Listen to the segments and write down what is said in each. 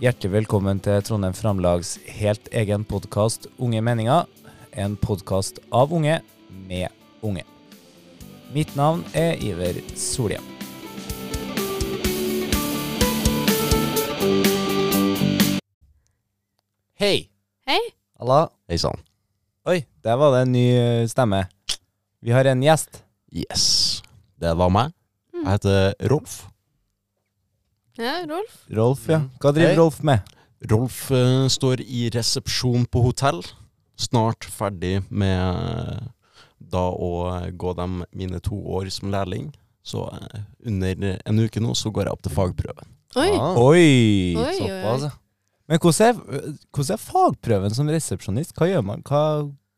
Hjertelig velkommen til Trondheim Framlags helt egen podkast Unge meninger. En podkast av unge med unge. Mitt navn er Iver Solhjem. Hei! Hei. Halla. Hei sann. Oi, der var det en ny eh, stemme. Vi har en gjest. Yes. Det var meg. Jeg heter Rolf. Ja, Rolf. Rolf, ja. Hva driver Hei. Rolf med? Rolf uh, står i resepsjon på hotell. Snart ferdig med eh, da å eh, gå de mine to år som lærling. Så uh, under en uke nå så går jeg opp til fagprøven. Oi. Ah. Oi! Oi, oi, Såpass, ja. Men hvordan er, hvordan er fagprøven som resepsjonist? Hva gjør man, hva,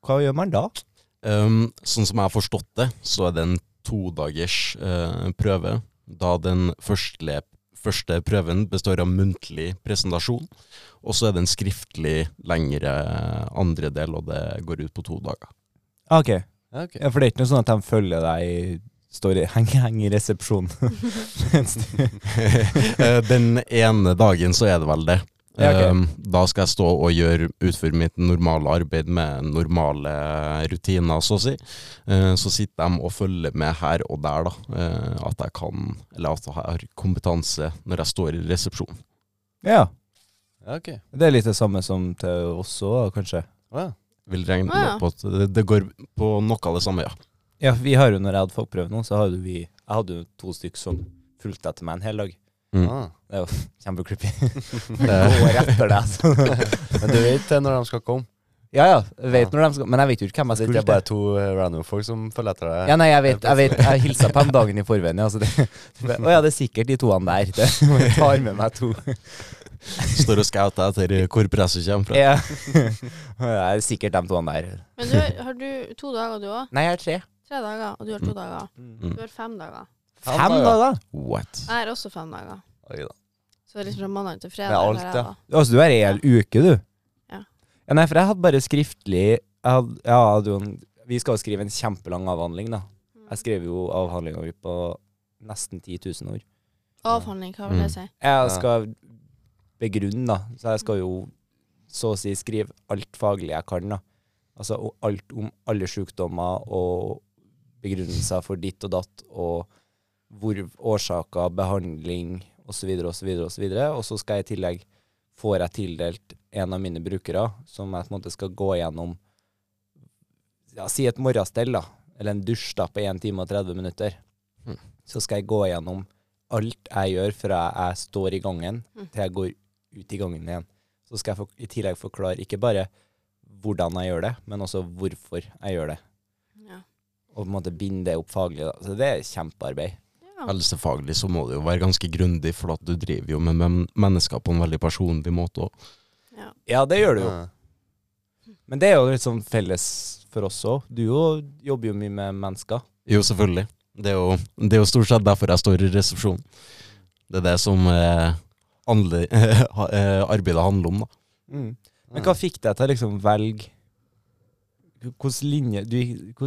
hva gjør man da? Um, sånn som jeg har forstått det, så er det en todagers uh, prøve. Da den første, første prøven består av muntlig presentasjon, og så er det en skriftlig lengre andre del, og det går ut på to dager. Ok. Ok. Ja, for det er ikke noe sånn at de følger deg Står i, henger, henger i resepsjonen. Eh, den ene dagen så er det vel det. Ja, ok. Um, da skal jeg stå og gjøre, utføre mitt normale arbeid med normale rutiner, så å si. Eh, så sitter de og følger med her og der, da. eh, at jeg kan, eller at jeg har kompetanse når jeg står i resepsjon. ja. Ja, ok. Det er litt det samme som til oss òg, kanskje. Ja. Vil regne Ah, ja. på at det, det går på noe av det samme, ja. Ja, vi har jo når jeg hadde fagprøve nå, så hadde vi Jeg hadde jo to stykker som fulgte etter meg en hel dag. Mm. Ah. Det er jo kjempecreepy. Eh, Går etter deg, Men du vet eh, når de skal komme? Ja ja, Vet ja. når de skal Men jeg vet jo ikke hvem jeg sitter Det er bare to eh, random folk som følger etter deg? Ja, nei, jeg vet, jeg vet Jeg hilsa på dem dagen i forveien. Ja, det, å ja, det er sikkert de toene der. Det, jeg tar med meg to. står og scouter etter hvor presset kommer fra. Ja. Det er sikkert de toene der. Men du, har- har du to dager, du òg? Nei, jeg har tre. Tre dager, og du har to Mm. dager. Mm. Du har fem dager. Fem Fem dager. dager? What? Jeg har også fem dager. Oi da. Så det er liksom fra mandag til fredag. Med alt, ja. da. Altså, du er ei hel uke, du? Ja. ja. Nei, for jeg hadde bare skriftlig jeg hadde, ja, hadde en, Vi skal jo skrive en kjempelang avhandling, da. Mm. Jeg skrev jo avhandlinga mi på nesten 10 000 ord. Avhandling, hva vil det Mm. si? Jeg skal begrunne, da. Så jeg skal jo så å si skrive alt faglig jeg kan, da. Altså alt om alle sykdommer og begrunnelser for ditt og datt, og hvor årsaker, behandling osv., osv., osv. Og så skal jeg i tillegg får jeg tildelt en av mine brukere, som jeg på en måte skal gå gjennom ja, Si et morgenstell, da. Eller en dusj da, på 1 time og 30 minutter. Mm. Så skal jeg gå gjennom alt jeg gjør fra jeg står i gangen Mm. til jeg går ut i gangen igjen. Så skal jeg for, i tillegg forklare ikke bare hvordan jeg gjør det, men også hvorfor jeg gjør det. Ja. Og på en måte binde det opp faglig. Da. Så det er kjempearbeid. Ja. Helsefaglig så må det jo være ganske grundig, for at du driver jo med mennesker på en veldig personlig måte òg. ja. Ja, det gjør du jo. Men det er jo litt sånn felles for oss òg. Du jo jobber jo mye med mennesker. Jo, selvfølgelig. Det er jo, det er jo stort sett derfor jeg står i resepsjon. Det er det som eh, handler, eh, arbeidet handler om, da. Mm. Men hva fikk deg til å liksom velge Hvilken linje,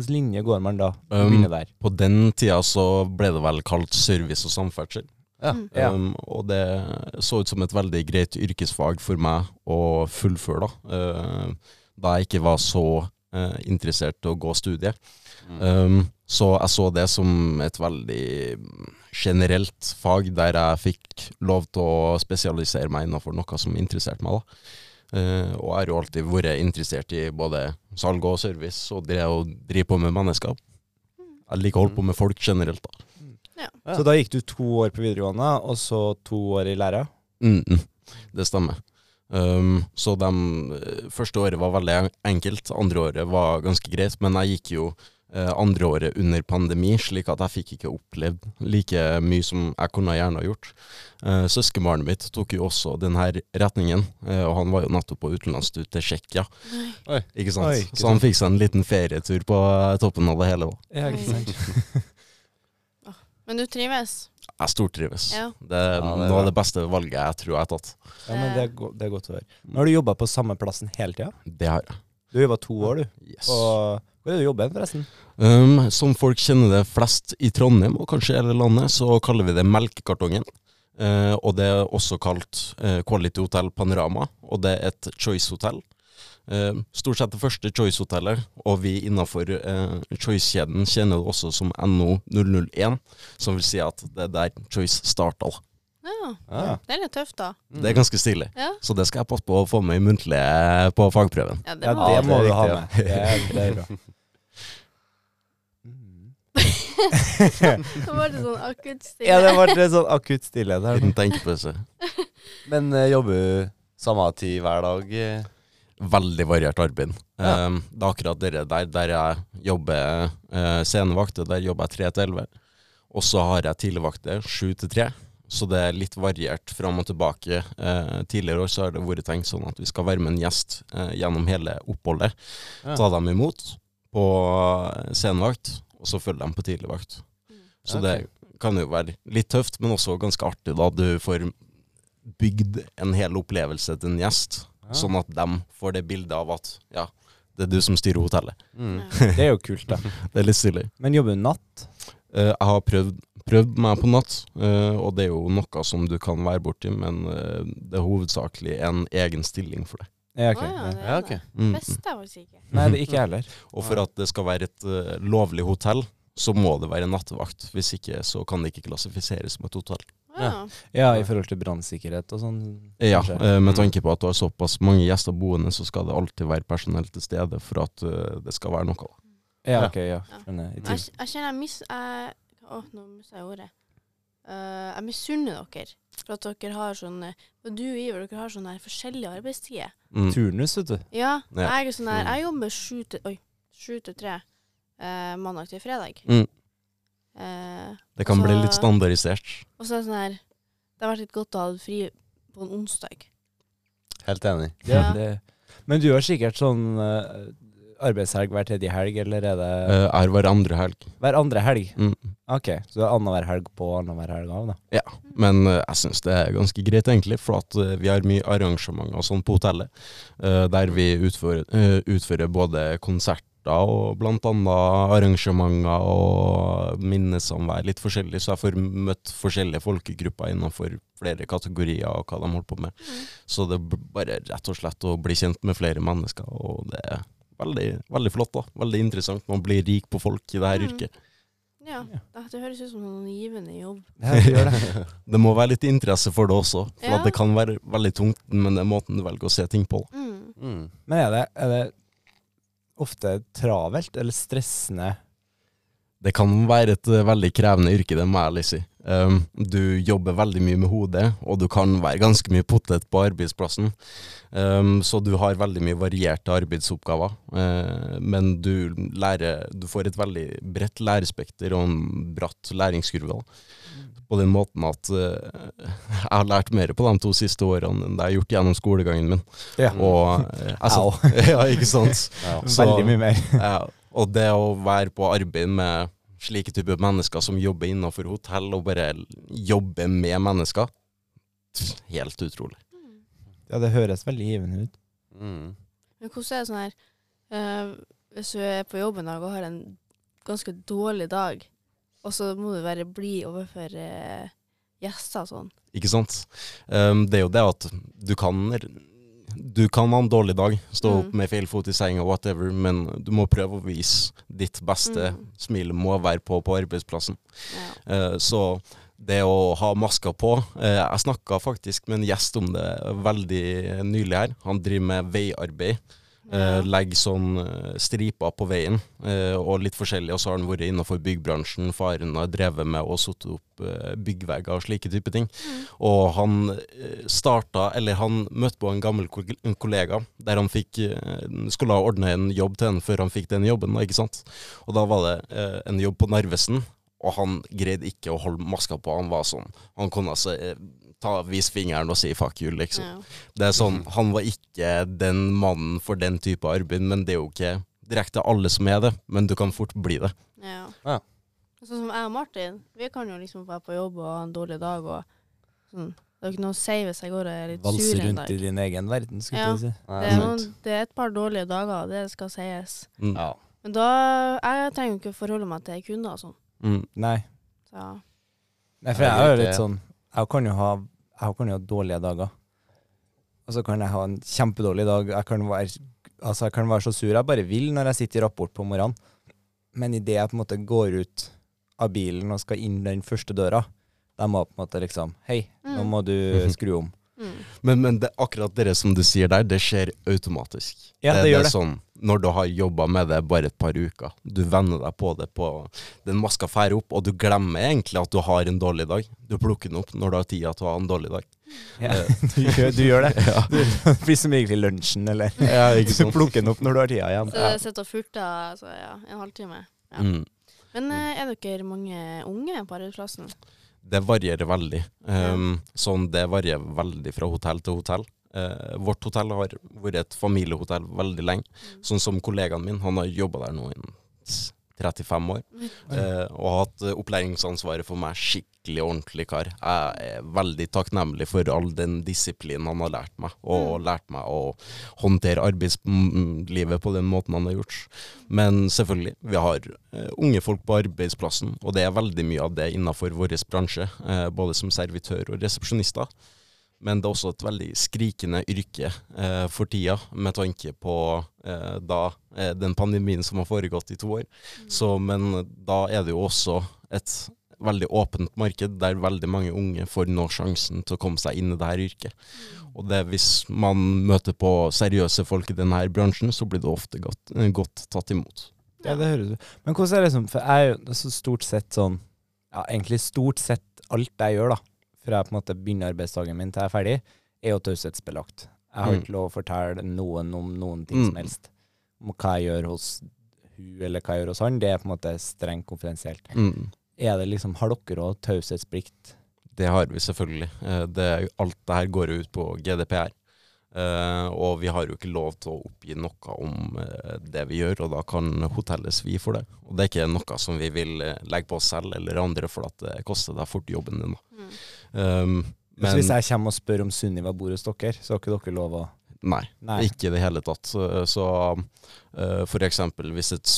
linje går man da? Um, der. På den tida så ble det vel kalt service og samferdsel. Ja. Mm. Ja. Um, og det så ut som et veldig greit yrkesfag for meg å fullføre, da. Uh, da jeg ikke var så uh, interessert i å gå studiet. Mm. Um, så jeg så det som et veldig generelt fag, der jeg fikk lov til å spesialisere meg innenfor noe som interesserte meg. da. Eh, og jeg har jo alltid vært interessert i både salg og service, og det å drive på med mennesker. Jeg liker å holde på med folk generelt, da. Ja. Så da gikk du to år på videregående, og så to år i læra? Mm, mm, det stemmer. Um, så de eh, første året var veldig enkelt, andre året var ganske greit, men jeg gikk jo andre året under pandemi, slik at jeg fikk ikke opplevd like mye som jeg kunne gjerne ha gjort. Uh, Søskenbarnet mitt tok jo også denne retningen, eh, og han var jo nettopp på utenlandstur til Tsjekkia, ikke sant? Oi, ikke så han fikk seg en liten ferietur på eh, toppen av det hele. òg. Ja, sant. Men du trives? Jeg stortrives. Ja. Det er Ja, det noe av det beste valget jeg tror jeg har tatt. Ja, men det er, go det er godt å høre. Nå har du jobba på samme plassen hele tida? Det har jeg. Du har jobba to år, du. Yes. Og hvor er det du jobber forresten? Um, som folk kjenner det flest i Trondheim, og kanskje i hele landet, så kaller vi det Melkekartongen. Uh, og det er også kalt uh, Quality Hotel Panorama, og det er et Choice-hotell. Uh, stort sett det første Choice-hotellet, og vi innafor eh, Choice-kjeden kjenner det også som NO001, som vil si at det er der Choice starta. Ja. Ja. Ah. Det er litt tøft, da. Det er ganske stilig. Ja, Så det skal jeg passe på å få med i muntlige på fagprøven. ja det Ja, det må det du ha med. Det er, det er bra. Så ble sånn akutt stille. Ja, det ble sånn akutt stillhet her. Liten tenkepause. Men uh, jobber du samme tid hver dag? eh? Veldig variert arbeid. Ja. Um, det er akkurat det der, der jeg jobber uh, scenevakt. der jobber jeg 3 til 11. Og så har jeg tidligvakter 7 til 3. Så det er litt variert fram og tilbake. Eh, tidligere år så har det vært tenkt sånn at vi skal være med en gjest eh, gjennom hele oppholdet. Ja. Ta dem imot på eh, scenevakt, og så følger de på tidligvakt. Så okay. det kan jo være litt tøft, men også ganske artig da du får bygd en hel opplevelse til en gjest. Ja. Sånn at de får det bildet av at ja, det er du som styrer hotellet. Mm. Det er jo kult, da. Det er litt stilig. Men jobber du natt? Uh, jeg har prøvd, prøvd meg på natt, uh, og det er jo noe som du kan være borti, men uh, det er hovedsakelig en egen stilling for det. Ja, ok. Å ja, det Ja, er ok. det. Mm. Beste jeg faktisk ikke. Nei, det er ikke jeg heller. Og for at det skal være et eh, lovlig hotell, så må det være nattevakt. Hvis ikke så kan det ikke klassifiseres som et hotell. Ja. Ja, i forhold til brannsikkerhet og sånn. Ja, kanskje. eh, med Mm. tanke på at du har såpass mange gjester boende, så skal det alltid være personell til stede for at eh, det skal være noe. Ja, ok, ja. Ja. Skjønner. I Jeg, til- jeg kjenner jeg mis... Jeg, å, nå mista jeg ordet. Eh, jeg misunner dere for at dere har sånne Og du og Iver, dere har sånne her forskjellige arbeidstider. Mm. Turnus, vet du. Ja, Ja. jeg er sånn her Jeg jobber sju til Oi, sju til tre eh, mandag til fredag. Mm. Eh, Det kan bli litt standardisert. og så er det sånn her Det har vært litt godt å ha fri på en onsdag. Helt enig. Ja. Det. Men du har sikkert sånn eh, arbeidshelg hver tredje helg, eller er det uh, er hver andre helg. hver andre helg? Mm. Ok, så du har annenhver helg på og annenhver helg av, da. Ja, Men uh, jeg syns det er ganske greit, egentlig, for at uh, vi har mye arrangementer og sånn på hotellet, der vi utfører, utfører både konserter og blant annet arrangementer og minnesamvær, litt forskjellig, så jeg får møtt forskjellige folkegrupper innenfor flere kategorier og hva de holder på med. Mm. Så det er bare rett og slett å bli kjent med flere mennesker, og det er veldig, veldig flott, da. Veldig interessant. Man blir rik på folk i det her Mm. yrket. Ja. Det, høres ut som en givende jobb. Ja, det gjør det. Det må være litt interesse for det også, for Ja. at det kan være veldig tungt, men det er måten du velger å se ting på. Mm. Mm. Men er det, er det ofte travelt eller stressende? Det kan være et eh, veldig krevende yrke, det må jeg ærlig si. Um, du jobber veldig mye med hodet, og du kan være ganske mye potet på arbeidsplassen. Um, så du har veldig mye varierte arbeidsoppgaver. Uh, men du lærer Du får et veldig bredt lærespekter og en bratt læringskurve. Da. På den måten at uh, jeg har lært mer på de to siste årene enn det jeg har gjort gjennom skolegangen min. Ja. Og, uh, altså, ja, ikke sant? Ja. Veldig mye mer. Ja, og det å være på arbeid med slike typer mennesker som jobber innenfor hotell, og bare jobber med mennesker, helt utrolig. Mm. Ja, det høres veldig givende ut. Mm. Men hvordan er det sånn her uh, Hvis du er på jobb en dag og har en ganske dårlig dag, og så må du være blid overfor uh, gjester og sånn. Ikke sant? Um, det er jo det at du kan du kan ha en dårlig dag, stå opp Mm. med feil fot i senga, whatever, men du må prøve å vise ditt beste. Mm. Smilet må være på på arbeidsplassen. Ja. Eh, Så det å ha masker på eh, Jeg snakka faktisk med en gjest om det veldig nylig her. Han driver med veiarbeid. Ja. Eh, legger sånn eh, striper på veien, eh, og litt forskjellig. Og så har han vært innenfor byggbransjen. Faren har drevet med å satt opp byggvegger og slike type ting. Mm. Og han starta, eller han møtte på en gammel kollega der han fikk skulle ha ordna en jobb til henne før han fikk den jobben, ikke sant. Og da var det en jobb på Narvesen, og han greide ikke å holde maska på. Han var sånn Han kunne altså ta, vis fingeren og si fuck you, liksom. Ja. Det er sånn, Han var ikke den mannen for den type arbeid, men det er jo ikke direkte alle som er det. Men du kan fort bli det. Ja. Ja. Sånn som jeg og Martin, vi kan jo liksom være på jobb og ha en dårlig dag og sånn. Det er jo ikke noe å si hvis jeg går og er litt sur Valse en rundt dag. i din egen verden, skulle Ja. jeg si. Det er, noen, det er et par dårlige dager, det skal sies. Mm. Ja. Men da Jeg trenger jo ikke forholde meg til kunder og sånn. Mm. Nei. Så Nei, for jeg er jo litt sånn jeg kan jo ha, jeg kan jo ha dårlige dager. Og så kan jeg ha en kjempedårlig dag. Jeg kan være, altså jeg kan være så sur jeg bare vil når jeg sitter i rapport på morgenen. Men idet jeg på en måte går ut av bilen og skal inn den første døra, da må jeg på en måte liksom Hei, nå Mm. må du skru om. Mm. Men, men det, akkurat det som du sier der, det skjer automatisk. Ja, det gjør er det. Sånn, når du har jobba med det bare et par uker, du venner deg på det på Den maska færer opp, og du glemmer egentlig at du har en dårlig dag. Du plukker den opp når du har tida til å ha en dårlig dag. Ja, du, gjør, du gjør det. Ja, Du det blir som egentlig lunsjen, eller ja ikke du plukker den opp når du har tida igjen. Så jeg sitter og furter altså, ja, en halvtime. Ja. Mm. Men eh, er dere mange unge på arbeidsplassen? Det varierer veldig. Um, sånn, det varierer veldig fra hotell til hotell. Eh, vårt hotell har vært et familiehotell veldig lenge. Sånn som kollegaen min, han har jobba der nå i 35 år. Eh, og har hatt opplæringsansvaret for meg. Skikkelig ordentlig kar. Jeg er veldig takknemlig for all den disiplinen han har lært meg, og lært meg å håndtere arbeidslivet på den måten han har gjort. Men selvfølgelig, vi har eh, unge folk på arbeidsplassen, og det er veldig mye av det innenfor vår bransje, eh, både som servitør og resepsjonister. Men det er også et veldig skrikende yrke eh, for tida, med tanke på eh, da, eh, den pandemien som har foregått i to år. Så, men da er det jo også et veldig åpent marked, der veldig mange unge får nå sjansen til å komme seg inn i det her yrket. Og det hvis man møter på seriøse folk i denne bransjen, så blir det ofte godt, eh, godt tatt imot. Ja, det høres ut. Men hvordan er det som For jeg er jo så stort sett sånn Ja, egentlig stort sett alt jeg gjør, da, fra jeg på en måte begynner arbeidsdagen min til jeg er ferdig, er jo taushetsbelagt. Jeg har Mm. ikke lov å fortelle noen om noen ting som Mm. helst. Om hva jeg gjør hos hun eller hva jeg gjør hos han, det er på en måte strengt konfidensielt. Mm. Er det liksom, Har dere òg taushetsplikt? Det har vi selvfølgelig. Eh, Det, alt det her går ut på GDPR. Uh, og vi har jo ikke lov til å oppgi noe om uh, det vi gjør, og da kan hotellet svi for det. Og det er ikke noe som vi vil uh, legge på oss selv eller andre, for at det koster deg fort jobben din. Mm. Um, Så hvis jeg kommer og spør om Sunniva bor hos dere, så har ikke dere lov å nei, Nei. ikke i det hele tatt. Så, så uh, for eksempel hvis et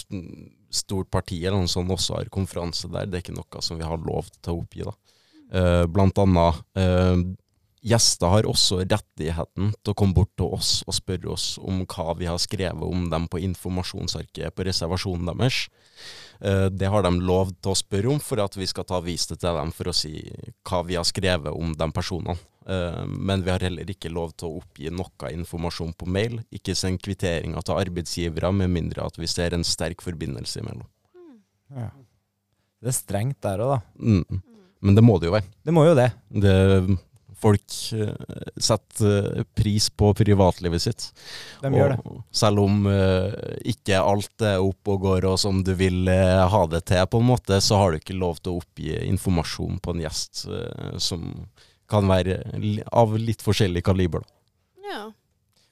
stort parti eller noe sånt også har konferanse der, det er ikke noe som vi har lov til å oppgi. da. Uh, blant annet eh, Gjester har også rettigheten til å komme bort til oss og spørre oss om hva vi har skrevet om dem på informasjonsarket på reservasjonen deres. Eh, Det har de lov til å spørre om for at vi skal ta vise det til dem for å si hva vi har skrevet om de personene. Eh, Men vi har heller ikke lov til å oppgi noe informasjon på mail. Ikke send kvitteringer til arbeidsgivere med mindre at vi ser en sterk forbindelse imellom. ja. Det er strengt der òg, da. Mm. Men det må det jo være. Det må jo det. Det, folk eh, setter eh, pris på privatlivet sitt. De gjør det. Selv om eh, ikke alt er opp og går og som du vil ha det til, på en måte, så har du ikke lov til å oppgi informasjon på en gjest som kan være av litt forskjellig kaliber. Da. Ja.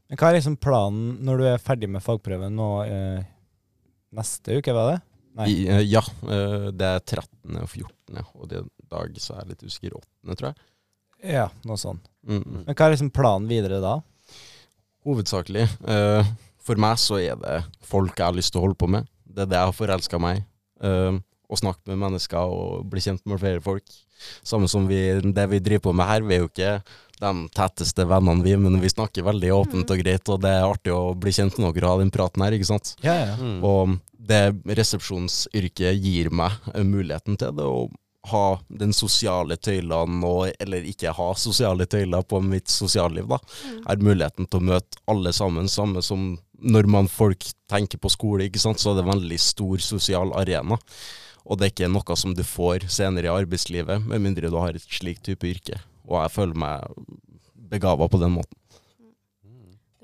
Men hva er liksom planen når du er ferdig med fagprøven nå eh, neste uke, var det? Nei. I, ja, det er 13. og 14., og det i dag så er jeg litt usikker. 8., tror jeg. Ja, noe sånt. Mm. Men hva er liksom planen videre da? Hovedsakelig. Uh, for meg så er det folk jeg har lyst til å holde på med. Det er det jeg har forelska meg i. Uh, å snakke med mennesker og bli kjent med flere folk. Samme som vi, det vi driver på med her. Vi er jo ikke de tetteste vennene, vi, men vi snakker veldig åpent og greit, og det er artig å bli kjent med dere og ha den praten her, ikke sant. Ja, ja. Mm. Og det resepsjonsyrket gir meg muligheten til det, å ha den sosiale tøylene, og, eller ikke ha sosiale tøyler på mitt sosialliv, da. Mm. Er muligheten til å møte alle sammen, samme som når man folk tenker på skole, ikke sant, så er det en veldig stor sosial arena. Og det er ikke noe som du får senere i arbeidslivet, med mindre du har et slikt type yrke. Og jeg føler meg begava på den måten.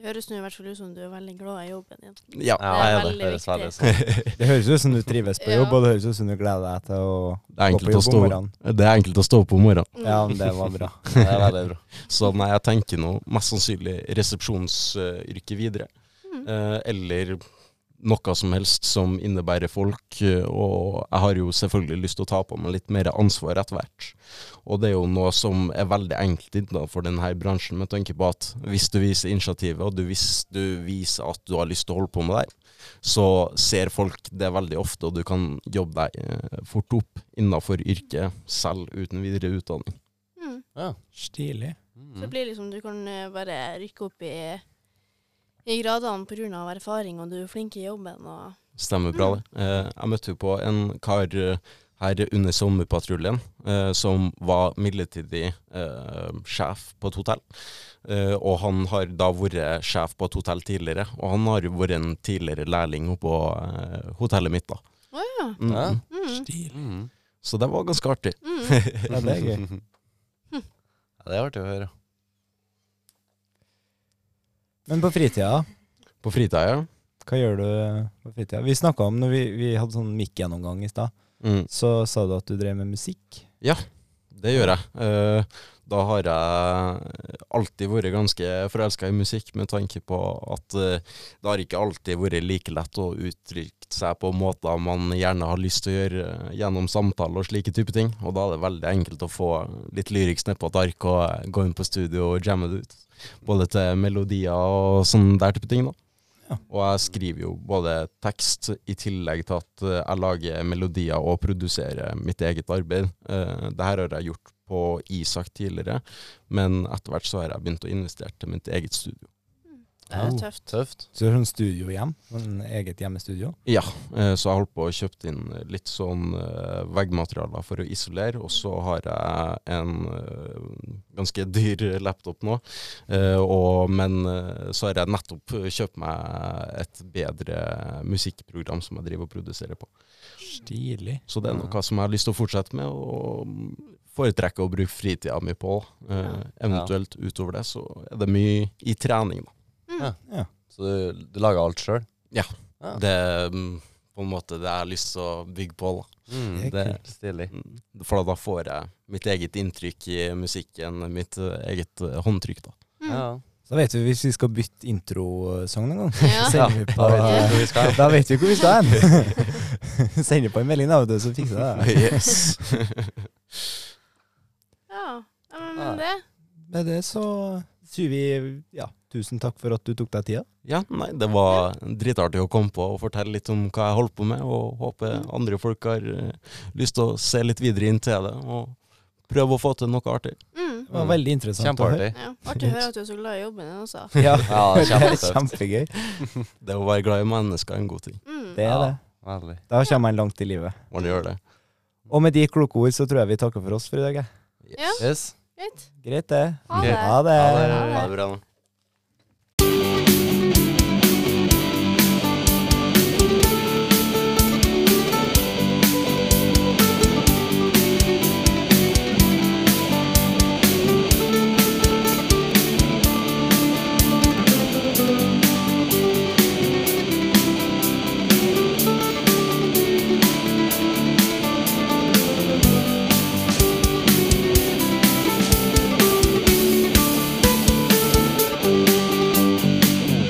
Det høres nå i hvert fall ut som du er veldig glad i jobben din. Ja. Ja, Det er er det. veldig Høres veldig sånn. Det høres ut som du trives på Ja. jobb, og det høres ut som du gleder deg til å gå på jobb om morgenen. det er enkelt å stå opp om morgenen. Mm. Ja, men det var bra. Det er veldig bra. Så nei, jeg tenker nå mest sannsynlig resepsjonsyrket videre. Mm. Eh, eller noe som helst som innebærer folk. eh, Og jeg har jo selvfølgelig lyst til å ta på meg litt mer ansvar etter hvert. Og det er jo noe som er veldig enkelt innenfor denne bransjen, med tanke på at hvis du viser initiativet, og du, hvis du viser at du har lyst til å holde på med det så ser folk det veldig ofte, og du kan jobbe deg eh, fort opp innenfor yrket selv uten videre utdanning. Mm. Ja. Stilig. Så det Mm. blir liksom, du kan eh, bare rykke opp i, i gradene pga. erfaring, og du er flink i jobben. Og, Stemmer bra, det. Eh, jeg møtte jo på en kar eh, her under sommerpatruljen eh, som var midlertidig eh, sjef på et hotell. Eh, og han har da vært sjef på et hotell tidligere, og han har jo vært en tidligere lærling oppå eh, hotellet mitt, da. å ja. Mm. Ja. Mm. Stil. Mm. Så det var ganske artig. Mm. Ja, det er gøy. Ja, det er artig å høre. Men på fritida, På fritida, ja. hva gjør du på fritida? Vi snakka om, når vi, vi hadde sånn mic-gjennomgang i stad, Mm. så sa du at du drev med musikk. Ja, Det gjør jeg. Eh, da har jeg alltid vært ganske forelska i musikk, med tanke på at eh, det har ikke alltid vært like lett å uttrykke seg på måter man gjerne har lyst til å gjøre eh, gjennom samtale og slike type ting. Og da er det veldig enkelt å få litt lyriks ned på et ark og eh, gå inn på studio og jamme det ut. Både til melodier og sånn der type ting, da. Ja. Og jeg skriver jo både tekst i tillegg til at jeg lager melodier og produserer mitt eget arbeid. Dette det her har jeg gjort på Isak tidligere, men etter hvert så har jeg begynt å investere til mitt eget studio. Det er tøft. Tøft. Så du har sånn studiohjem? En eget hjemmestudio? Ja, eh, så jeg holdt på å kjøpt inn litt sånn eh, veggmaterialer for å isolere, og så har jeg en eh, ganske dyr laptop nå, eh, og, men så har jeg nettopp kjøpt meg et bedre musikkprogram som jeg driver og produserer på. Stilig. Så det er noe som jeg har lyst til å fortsette med, og foretrekker å bruke fritida mi på. Eh, Ja. eventuelt utover det så er det mye i trening, da. Mm. Ja. Ja. Så du, du lager alt sjøl? Ja. Ja. Det er mm, på en måte det jeg har lyst til å bygge på. da. Mm. Det er kult. Stilig. Mm. For da får jeg mitt eget inntrykk i musikken, mitt eh, eget eh, håndtrykk. da. Mm. Ja. Da vet vi hvis vi skal bytte introsang noen gang. Ja. Sender vi på, Da vet vi da vet vi hvor vi skal hen. Sender på en melding, da, så fikser jeg det. Yes. Ja. ja, men Ja. det Med det så sier vi ja, tusen takk for at du tok deg tida. ja, nei, det var dritartig å komme på og fortelle litt om hva jeg holdt på med, og håper andre folk har eh, lyst til å se litt videre inn til det, og prøve å få til noe artig. mm. Det var veldig interessant å høre. Ja. Artig å høre at du er så glad i jobben din også. Ja, Ja, det er kjempegøy. Det å være glad i mennesker er en god ting. Mm. Det er Ja. det. Veldig. Da kommer man langt i livet. Man gjør det. Og med de kloke ord så tror jeg vi takker for oss for i dag. Yes. Ja. Yes. Greit. Greit, det. Ha Greit. det. Ha det. Ha det. Ha det bra.